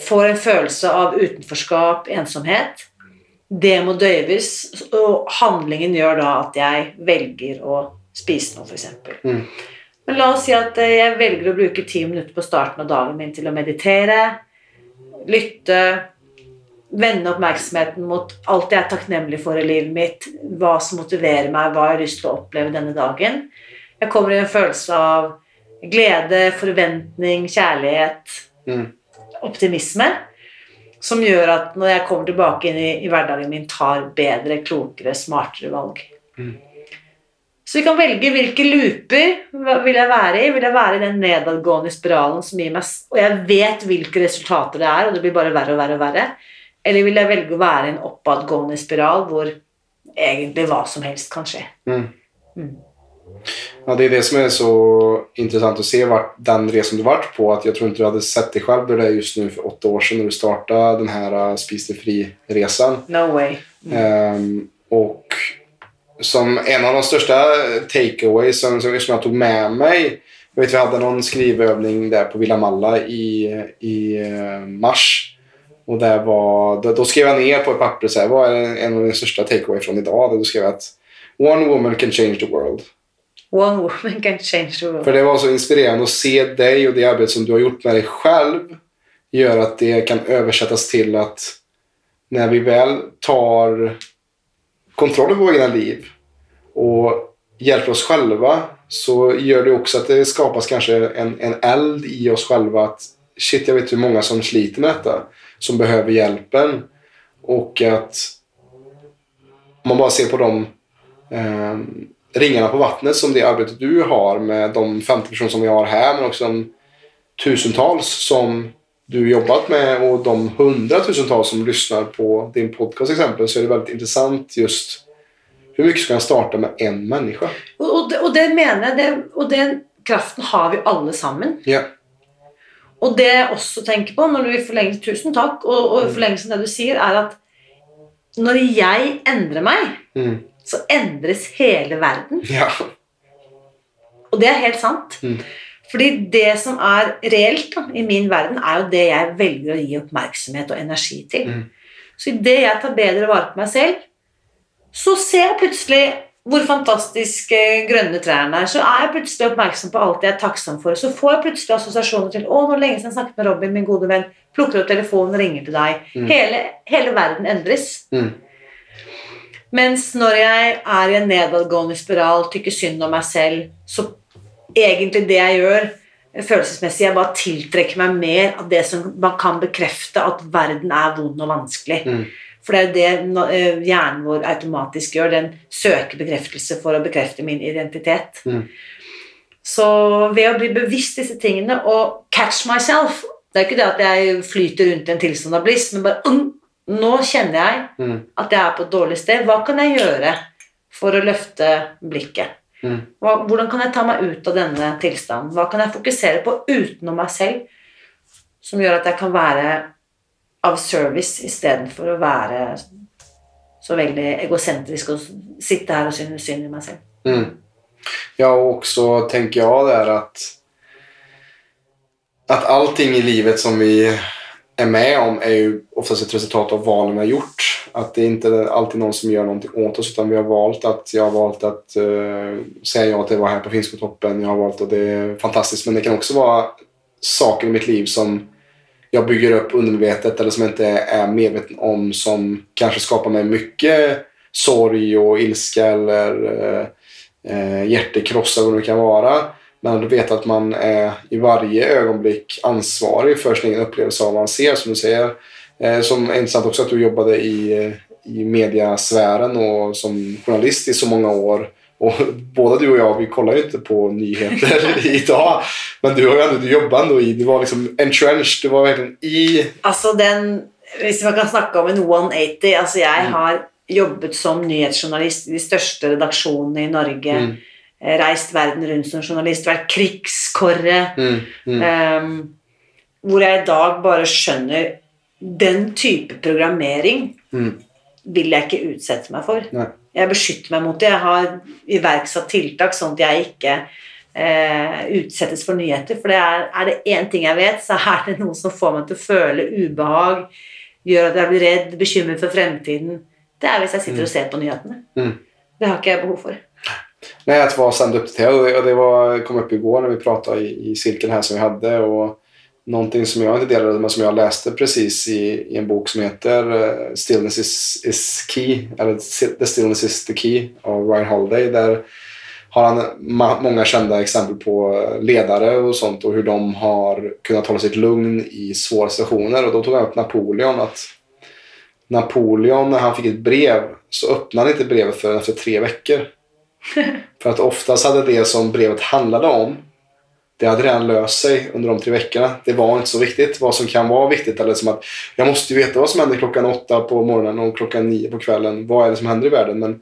Får en følelse av utenforskap, ensomhet. Det må døyves, og handlingen gjør da at jeg velger å spise noe, f.eks. Mm. Men la oss si at eh, jeg velger å bruke ti minutter på starten av dagen min til å meditere, lytte, vende oppmerksomheten mot alt jeg er takknemlig for i livet mitt, hva som motiverer meg, hva jeg har lyst til å oppleve denne dagen. Jeg kommer i en følelse av glede, forventning, kjærlighet, Mm. Optimisme, som gjør at når jeg kommer tilbake inn i, i hverdagen min, tar bedre, klokere, smartere valg. Mm. Så vi kan velge hvilke looper vil jeg være i. Vil jeg være i den nedadgående spiralen som gir meg Og jeg vet hvilke resultater det er, og det blir bare verre og verre og verre. Eller vil jeg velge å være i en oppadgående spiral hvor egentlig hva som helst kan skje. Mm. Mm. Ja, det är det som är så intressant att se vart den resan du varit på. Att jag tror inte du hade sett dig själv där du är just nu för åtta år sedan när du startade den här uh, Spis dig fri-resan. No way. Ehm, och som en av de största takeaways som, som jag tog med mig. Jag vet vi hade någon skrivövning där på Villa Malla i, i eh, mars. Och där var, då, då skrev jag ner på ett papper så här, vad är en av de största takeaway från idag? Då skrev jag att One woman can change the world. One woman can change the world. För det var så inspirerende å se deg og det arbeidet som du har gjort med deg selv gjør at det kan översättas til at når vi väl tar kontroll over våre liv og hjelper oss själva så gjør det også at det skapas kanskje en, en eld i oss själva att shit, jag vet hur många som sliter med detta, som behöver hjelpen og at man bare ser på dem eh, ringarna på vattnet som det arbetet du har med de 50 personer som vi har her, men også de tusentals som du jobbat med och de hundratusentals som lyssnar på din podcast exempel så är det väldigt intressant just hur mycket ska en starta med en människa? Og, og, det, og det mener jeg, det, og den kraften har vi alle sammen. Ja. Og det jeg også tenker på, når du forlenger, tusen takk, og, og forlengelsen av det du sier, er at når jeg endrer meg, Mm. Så endres hele verden. Ja. Og det er helt sant. Mm. Fordi det som er reelt da, i min verden, er jo det jeg velger å gi oppmerksomhet og energi til. Mm. Så idet jeg tar bedre vare på meg selv, så ser jeg plutselig hvor fantastiske grønne trærne er. Så er jeg plutselig oppmerksom på alt jeg er takksom for. Så får jeg plutselig assosiasjoner til å, nå lenge siden jeg snakket med Robin, min gode venn. Plukker opp telefonen ringer til deg. Mm. Hele, hele verden endres. Mm. Mens når jeg er i en nedadgående spiral, tykker synd om meg selv, så egentlig det jeg gjør følelsesmessig, jeg bare tiltrekker meg mer av det som man kan bekrefte at verden er vond og vanskelig. Mm. For det er jo det eh, hjernen vår automatisk gjør. Den søker bekreftelse for å bekrefte min identitet. Mm. Så ved å bli bevisst disse tingene og catch myself Det er ikke det at jeg flyter rundt i en tilstand av bliss, men bare «Mm, Nå kjenner jeg Mm. at jeg er på et dårlig sted. Hva kan jeg gjøre for å løfte blikket? Mm. Hva, hvordan kan jeg ta meg ut av denne tilstanden? Hva kan jeg fokusere på utenom meg selv, som gjør at jeg kan være av service istedenfor å være så veldig egosentrisk og sitte her og synes synd i meg selv? Mm. Ja, og så tenker jeg det er at at allting i livet som vi är med om är ju oftast ett resultat av valen vi har gjort. Att det är inte alltid någon som gör någonting åt oss utan vi har valt att jag har valt att uh, säga ja till att vara här på Finskotoppen. Jag har valt att det är fantastiskt men det kan också vara saker i mitt liv som jag bygger upp undermedvetet eller som jag inte är medveten om som kanske skapar mig mycket sorg och ilska eller eh, eh, hjärtekrossar vad det kan vara. Men du vet att man är i varje ögonblick ansvarig för sin egen upplevelse av vad man ser, som du säger. Eh, som är intressant också att du jobbade i, eh, i mediasfären och som journalist i så många år. Och [laughs] både du och jag, vi kollar ju inte på nyheter [laughs] idag. Men du, har ju ändå, du jobbar ändå i, du var liksom entrenched, du var verkligen i... Altså den, Hvis man kan snakke om en 180 altså Jeg har jobbet som nyhetsjournalist i de største redaksjonene i Norge. Mm, Reist verden rundt som journalist, vært krigskorre mm, mm, Um, hvor jeg i dag bare skjønner Den type programmering mm. vil jeg ikke utsette meg for. Nei. Jeg beskytter meg mot det. Jeg har iverksatt tiltak sånn at jeg ikke uh, utsettes for nyheter. For det er, er det én ting jeg vet, så er det noe som får meg til å føle ubehag, gjør at jeg blir redd, bekymret for fremtiden. Det er hvis jeg sitter og ser på nyhetene. Mm. Det har ikke jeg behov for. Nej, att vara uppdaterad. Och det, och det var, kom upp igår när vi pratade i, i cirkeln här som vi hade. Och någonting som jag inte delade men som jag läste precis i, i en bok som heter eh, Stillness is, is key. Eller The Stillness is the key av Ryan Holiday. Där har han många kända exempel på eh, ledare och sånt och hur de har kunnat hålla sitt lugn i svåra situationer. Och då tog han upp Napoleon. att Napoleon, när han fick ett brev, så öppnade han inte brevet förrän efter tre veckor. [laughs] För att oftast hade det som brevet handlade om, det hade redan löst sig under de tre veckorna. Det var inte så viktigt. Vad som kan vara viktigt eller som att jag måste ju veta vad som händer klockan åtta på morgonen och klockan nio på kvällen. Vad är det som händer i världen? Men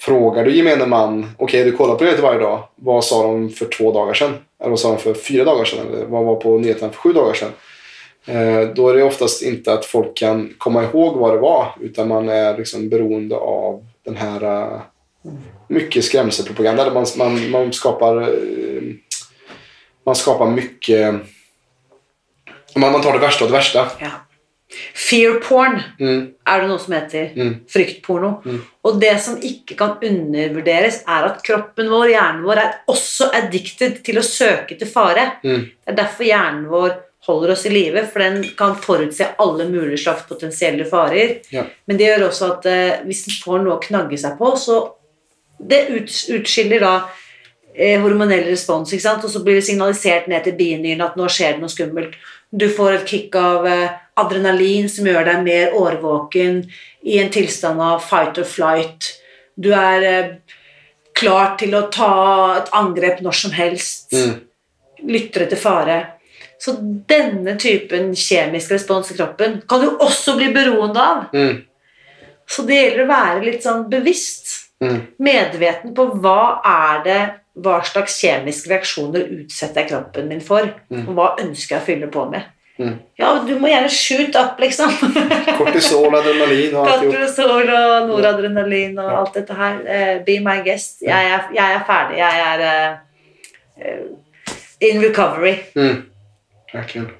frågar du gemene man, okej du kollar på nyheter varje dag. Vad sa de för två dagar sedan? Eller vad sa de för fyra dagar sedan? Eller vad var på nyheterna för sju dagar sedan? Eh, då är det oftast inte att folk kan komma ihåg vad det var. Utan man är liksom beroende av den här eh, mycket skrämselpropaganda. Där man, man, man skapar eh, man skapar mycket man, man tar det värsta av det värsta. Ja. Fear porn Mm, er det noe som heter. mm, Fryktporno. Mm. Og det som ikke kan undervurderes, er at kroppen vår, hjernen vår, er også addicted til å søke til fare. mm, Det er derfor hjernen vår holder oss i live, for den kan forutse alle mulige slags potensielle farer. Ja. Men det gjør også at eh, hvis den får noe å knagge seg på, så det utskiller da eh, hormonell respons, ikke sant? og så blir det signalisert ned til binyren at nå skjer det noe skummelt. Du får et kick av eh, adrenalin som gjør deg mer årvåken i en tilstand av fight or flight. Du er eh, klar til å ta et angrep når som helst mm, lytter etter fare. Så denne typen kjemisk respons i kroppen kan du også bli beroende av. mm, Så det gjelder å være litt sånn bevisst, mm. medveten på hva er det, hva slags kjemiske reaksjoner utsetter jeg kroppen min for, Mm. og hva ønsker jeg å fylle på med. Mm. Ja, du må gjerne shoot up, liksom. [laughs] Kortisol, adrenalin og alt. Kortisol og noradrenalin og alt dette her. Uh, be my guest. Jeg er, jeg er ferdig. Jeg er eh, in recovery. Mm. Verkligen.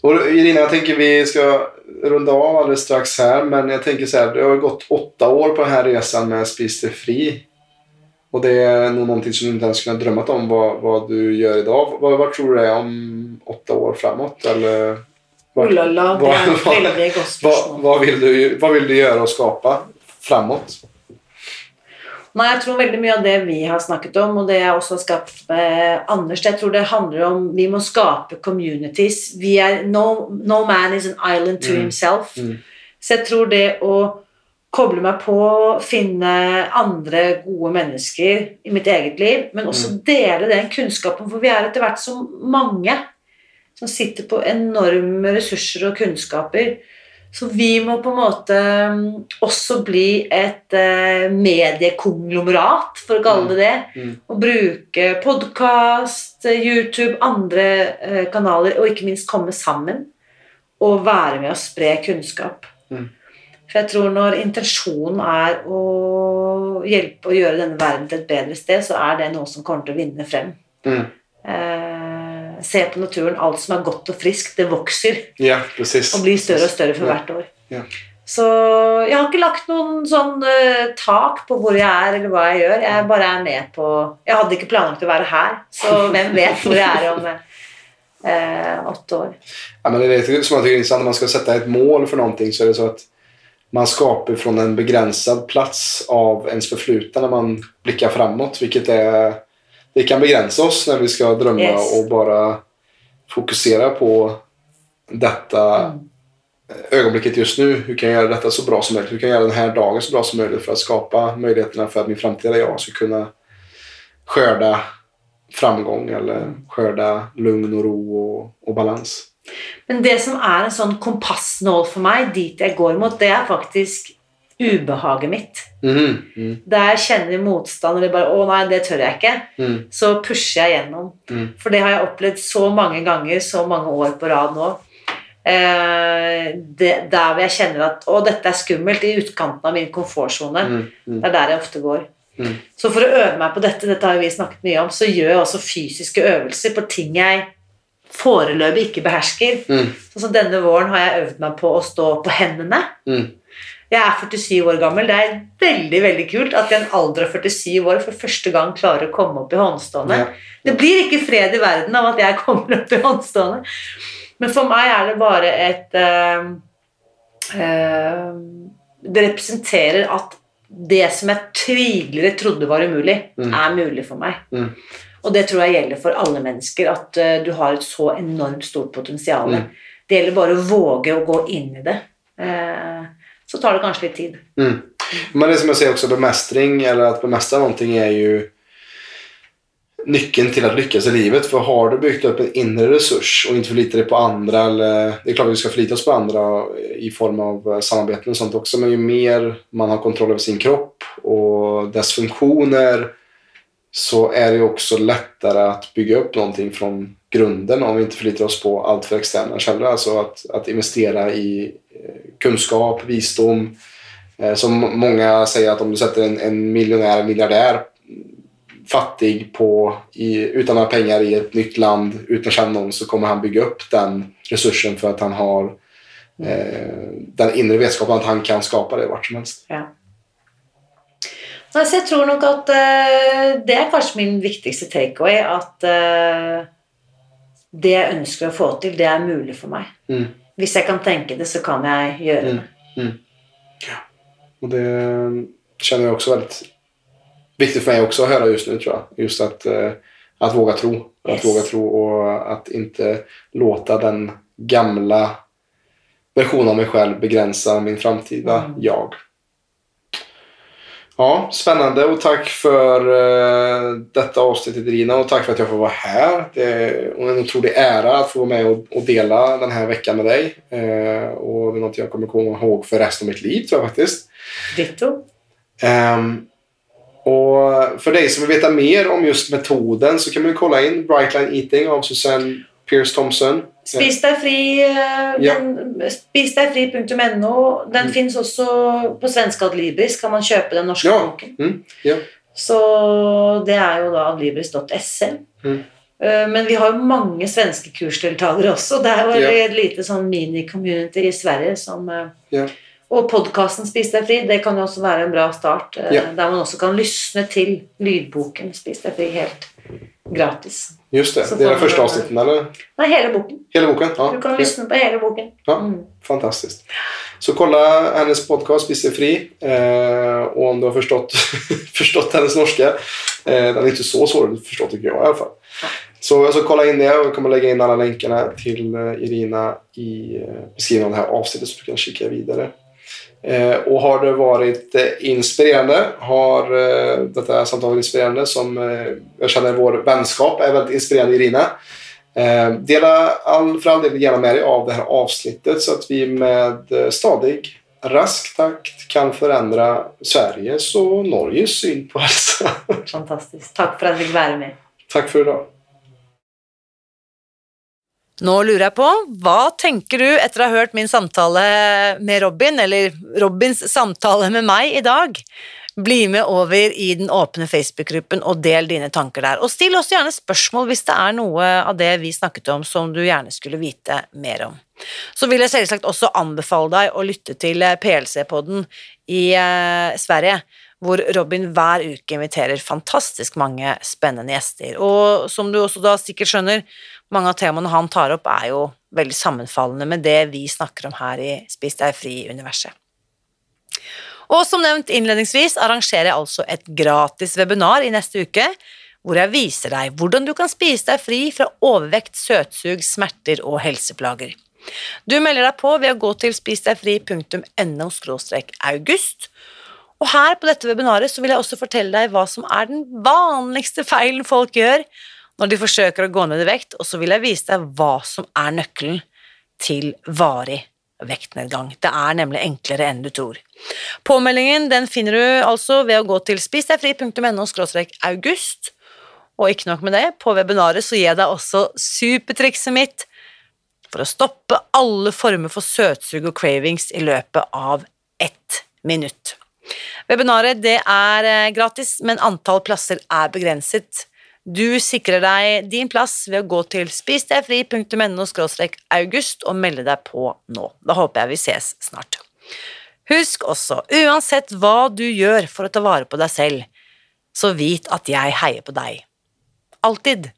Och Irina, jeg tenker vi ska runda av alldeles strax här. Men jag tänker så här, det har gått åtta år på den här resan med Spis dig fri. Och det är nog någonting som du inte ens kunnat drömmat om vad, vad du gör idag. Vad, vad tror du det är om åtta år framåt? Eller vad, la la, det vad- et vad- vad, vad, vill du, vad vill du göra och skapa framåt? Nei, jeg tror veldig mye av det vi har snakket om, og det jeg også har skapt med Anders, jeg tror det handler om vi må skape communities. Vi er, no, no man is an island to Mm. himself. Mm. Så jeg tror det å koble meg på, finne andre gode mennesker i mitt eget liv, men også dele den kunnskapen, for vi er etter hvert så mange som sitter på enorme ressurser og kunnskaper. Så vi må på en måte mm, også bli et eh, mediekonglomerat, for å kalle det det. Mm. Og bruke podkast, YouTube, andre eh, kanaler, og ikke minst komme sammen og være med å spre kunnskap. Mm. For jeg tror når intensjonen er å hjelpe å gjøre denne verden til et bedre sted, så er det noe som kommer til å vinne frem. Mm. Eh, se på naturen. Alt som er godt og friskt, det vokser Ja, precis. og blir større og større for Ja. hvert år. Ja. Så jeg har ikke lagt noen sånn uh, tak på hvor jeg er eller hva jeg gjør. Jeg bare er med på Jeg hadde ikke planlagt å være her, så hvem vet hvor jeg er om uh, åtte år. Ja, men det är det som jeg tycker. När man skal sette et mål for noe, så er det så at man skaper fra en begrenset plass av ens förflutna når man blikker framover, hvilket är, det kan begrense oss når vi skal drømme, Yes. og bare fokusere på dette Mm. ögonblicket just nu. Hur kan jag göra detta så bra som möjligt? Hur kan jag göra den här dagen så bra som möjligt för att skapa möjligheterna för att min framtida jag ska kunna skörda framgång eller skörda lugn och ro och, och balans. Men det som er en sånn kompassnål for meg, dit jeg går mot, det er faktisk ubehaget mitt. Mm, mm, Der jeg kjenner motstand eller bare 'Å nei, det tør jeg ikke', mm, så pusher jeg gjennom. Mm. For det har jeg opplevd så mange ganger, så mange år på rad nå. Eh, det, der hvor jeg kjenner at 'Å, dette er skummelt', i utkanten av min komfortsone. mm, mm, Det er der jeg ofte går. Så for å øve meg på dette, dette har vi snakket mye om, så gjør jeg også fysiske øvelser på ting jeg foreløpig ikke behersker. Sånn som denne våren har jeg øvd meg på å stå på hendene. Mm. Jeg er 47 år gammel. Det er veldig veldig kult at jeg i en alder av 47 år for første gang klarer å komme opp i håndstående. Ja. Det blir ikke fred i verden av at jeg kommer opp i håndstående. Men for meg er det bare et eh, eh, Det representerer at det som jeg tidligere trodde var umulig, er mulig for meg. Mm. Og det tror jeg gjelder for alle mennesker, at eh, du har et så enormt stort potensial. Mm. Det gjelder bare å våge å gå inn i det. Eh, så tar det kanskje litt tid. Mm. Men det som jeg sier også, bemestring, eller at bemästra noe, er jo nyckeln till att lyckas i livet. För har du byggt upp en inre resurs och inte förlitar dig på andra, eller det är klart vi ska förlita oss på andra i form av eh, samarbeten och sånt också, men ju mer man har kontroll över sin kropp och dess funktioner så är det jo också lättare att bygga upp någonting från grunden om vi inte förlitar oss på allt för externa källor. Alltså att investera i kunskap, visdom. Eh, Som många säger att om du sätter en, en miljonär, miljardär fattig på, i, utan några pengar i ett nytt land utan att känna någon så kommer han bygga upp den resursen för att han har eh, den indre vetskapen att han kan skapa det vart som helst. Ja. Nei, så jeg tror nok at uh, det er kanskje min viktigste takeaway. At uh, det jeg ønsker å få til, det er mulig for meg. Mm. Hvis jeg kan tenke det, så kan jeg gjøre Mm. det. Og det kjenner jeg også veldig viktig for meg också å høre just nu tror jag. Just att, eh, att våga tro. Att at våga tro och att inte låta den gamla versionen av meg selv begrense min framtida Mm. jag. Ja, spännande och tack för uh, detta avsnittet Rina och tack för att jag får vara här. Det är en otrolig ära att få vara med och, och dela den här veckan med dig. Uh, och det är något jag kommer komma ihåg för resten av mitt liv tror jag faktiskt. Ditto. Um, och för dig som vill veta mer om just metoden så kan man ju kolla in Brightline Eating av Susanne Pierce Thompson. Spis deg fri. spis deg Den, spisdegfri.no. Den Mm. finnes også på svenske Adlibris. Kan man kjøpe den norske Ja. boken. Mm, ja. Så det er jo da adlibris.se. Mm. Eh, Men vi har jo mange svenske kursdeltakere også. Det er jo Ja. et lite sånn mini-community i Sverige som eh, Ja. Og podkasten Spis deg fri, det kan jo også være en bra start. eh, Ja. Der man også kan lysne til lydboken Spis deg fri helt gratis. Just det, det er första avsnitten eller? Nei, hele boken. Hele boken? Ja. Du kan lysne på hele boken. Ja. Mm. Fantastisk. Så kolla hennes podcast 'Spise fri. Eh, og om du har forstått, [laughs] forstått hennes norske. Eh, den er ikke så att förstå tycker jag i alla fall. Så, så kolla in det og kan kommer legge inn alle lenkene till eh, Irina i eh, beskrivningen av det her avsnittet så du kan kikke vidare. Eh, och har det vært inspirerende, har eh, samtalen samtal varit inspirerande som eh, kjenner känner vår vennskap er veldig inspirerende, Irina. Eh, dela all, del gärna med deg av det her avsnittet så at vi med eh, stadig, rask takt kan forandre Sveriges og Norges syn på helse. Fantastisk. Takk for at jeg fikk være med. for i idag. Nå lurer jeg på, hva tenker du etter å ha hørt min samtale med Robin, eller Robins samtale med meg i dag? Bli med over i den åpne Facebook-gruppen og del dine tanker der. Og still også gjerne spørsmål hvis det er noe av det vi snakket om som du gjerne skulle vite mer om. Så vil jeg selvsagt også anbefale deg å lytte til PLC-podden i eh, Sverige, hvor Robin hver uke inviterer fantastisk mange spennende gjester. Og som du også da sikkert skjønner, mange av temaene han tar opp er jo veldig sammenfallende med det vi snakker om her i Spis deg fri-universet. Og som nevnt innledningsvis arrangerer jeg altså et gratis webinar i neste uke, hvor jeg viser deg hvordan du kan spise deg fri fra overvekt, søtsug, smerter og helseplager. Du melder deg på ved å gå til spisdegfri.no august, og her på dette webinaret så vil jeg også fortelle deg hva som er den vanligste feilen folk gjør når de forsøker å gå ned i vekt, og så vil jeg vise deg hva som er nøkkelen til varig vektnedgang. Det er nemlig enklere enn du tror. Påmeldingen den finner du altså ved å gå til spisdegfri.no august, og ikke nok med det, på webinaret så gir jeg deg også supertrikset mitt for å stoppe alle former for søtsug og cravings i løpet av ett minutt. Webinaret er eh, gratis, men antall plasser er begrenset. Du sikrer deg din plass ved å gå til spisdegfri.no august og melde deg på nå. Da håper jeg vi ses snart. Husk også, uansett hva du gjør for å ta vare på deg selv, så vit at jeg heier på deg. Alltid.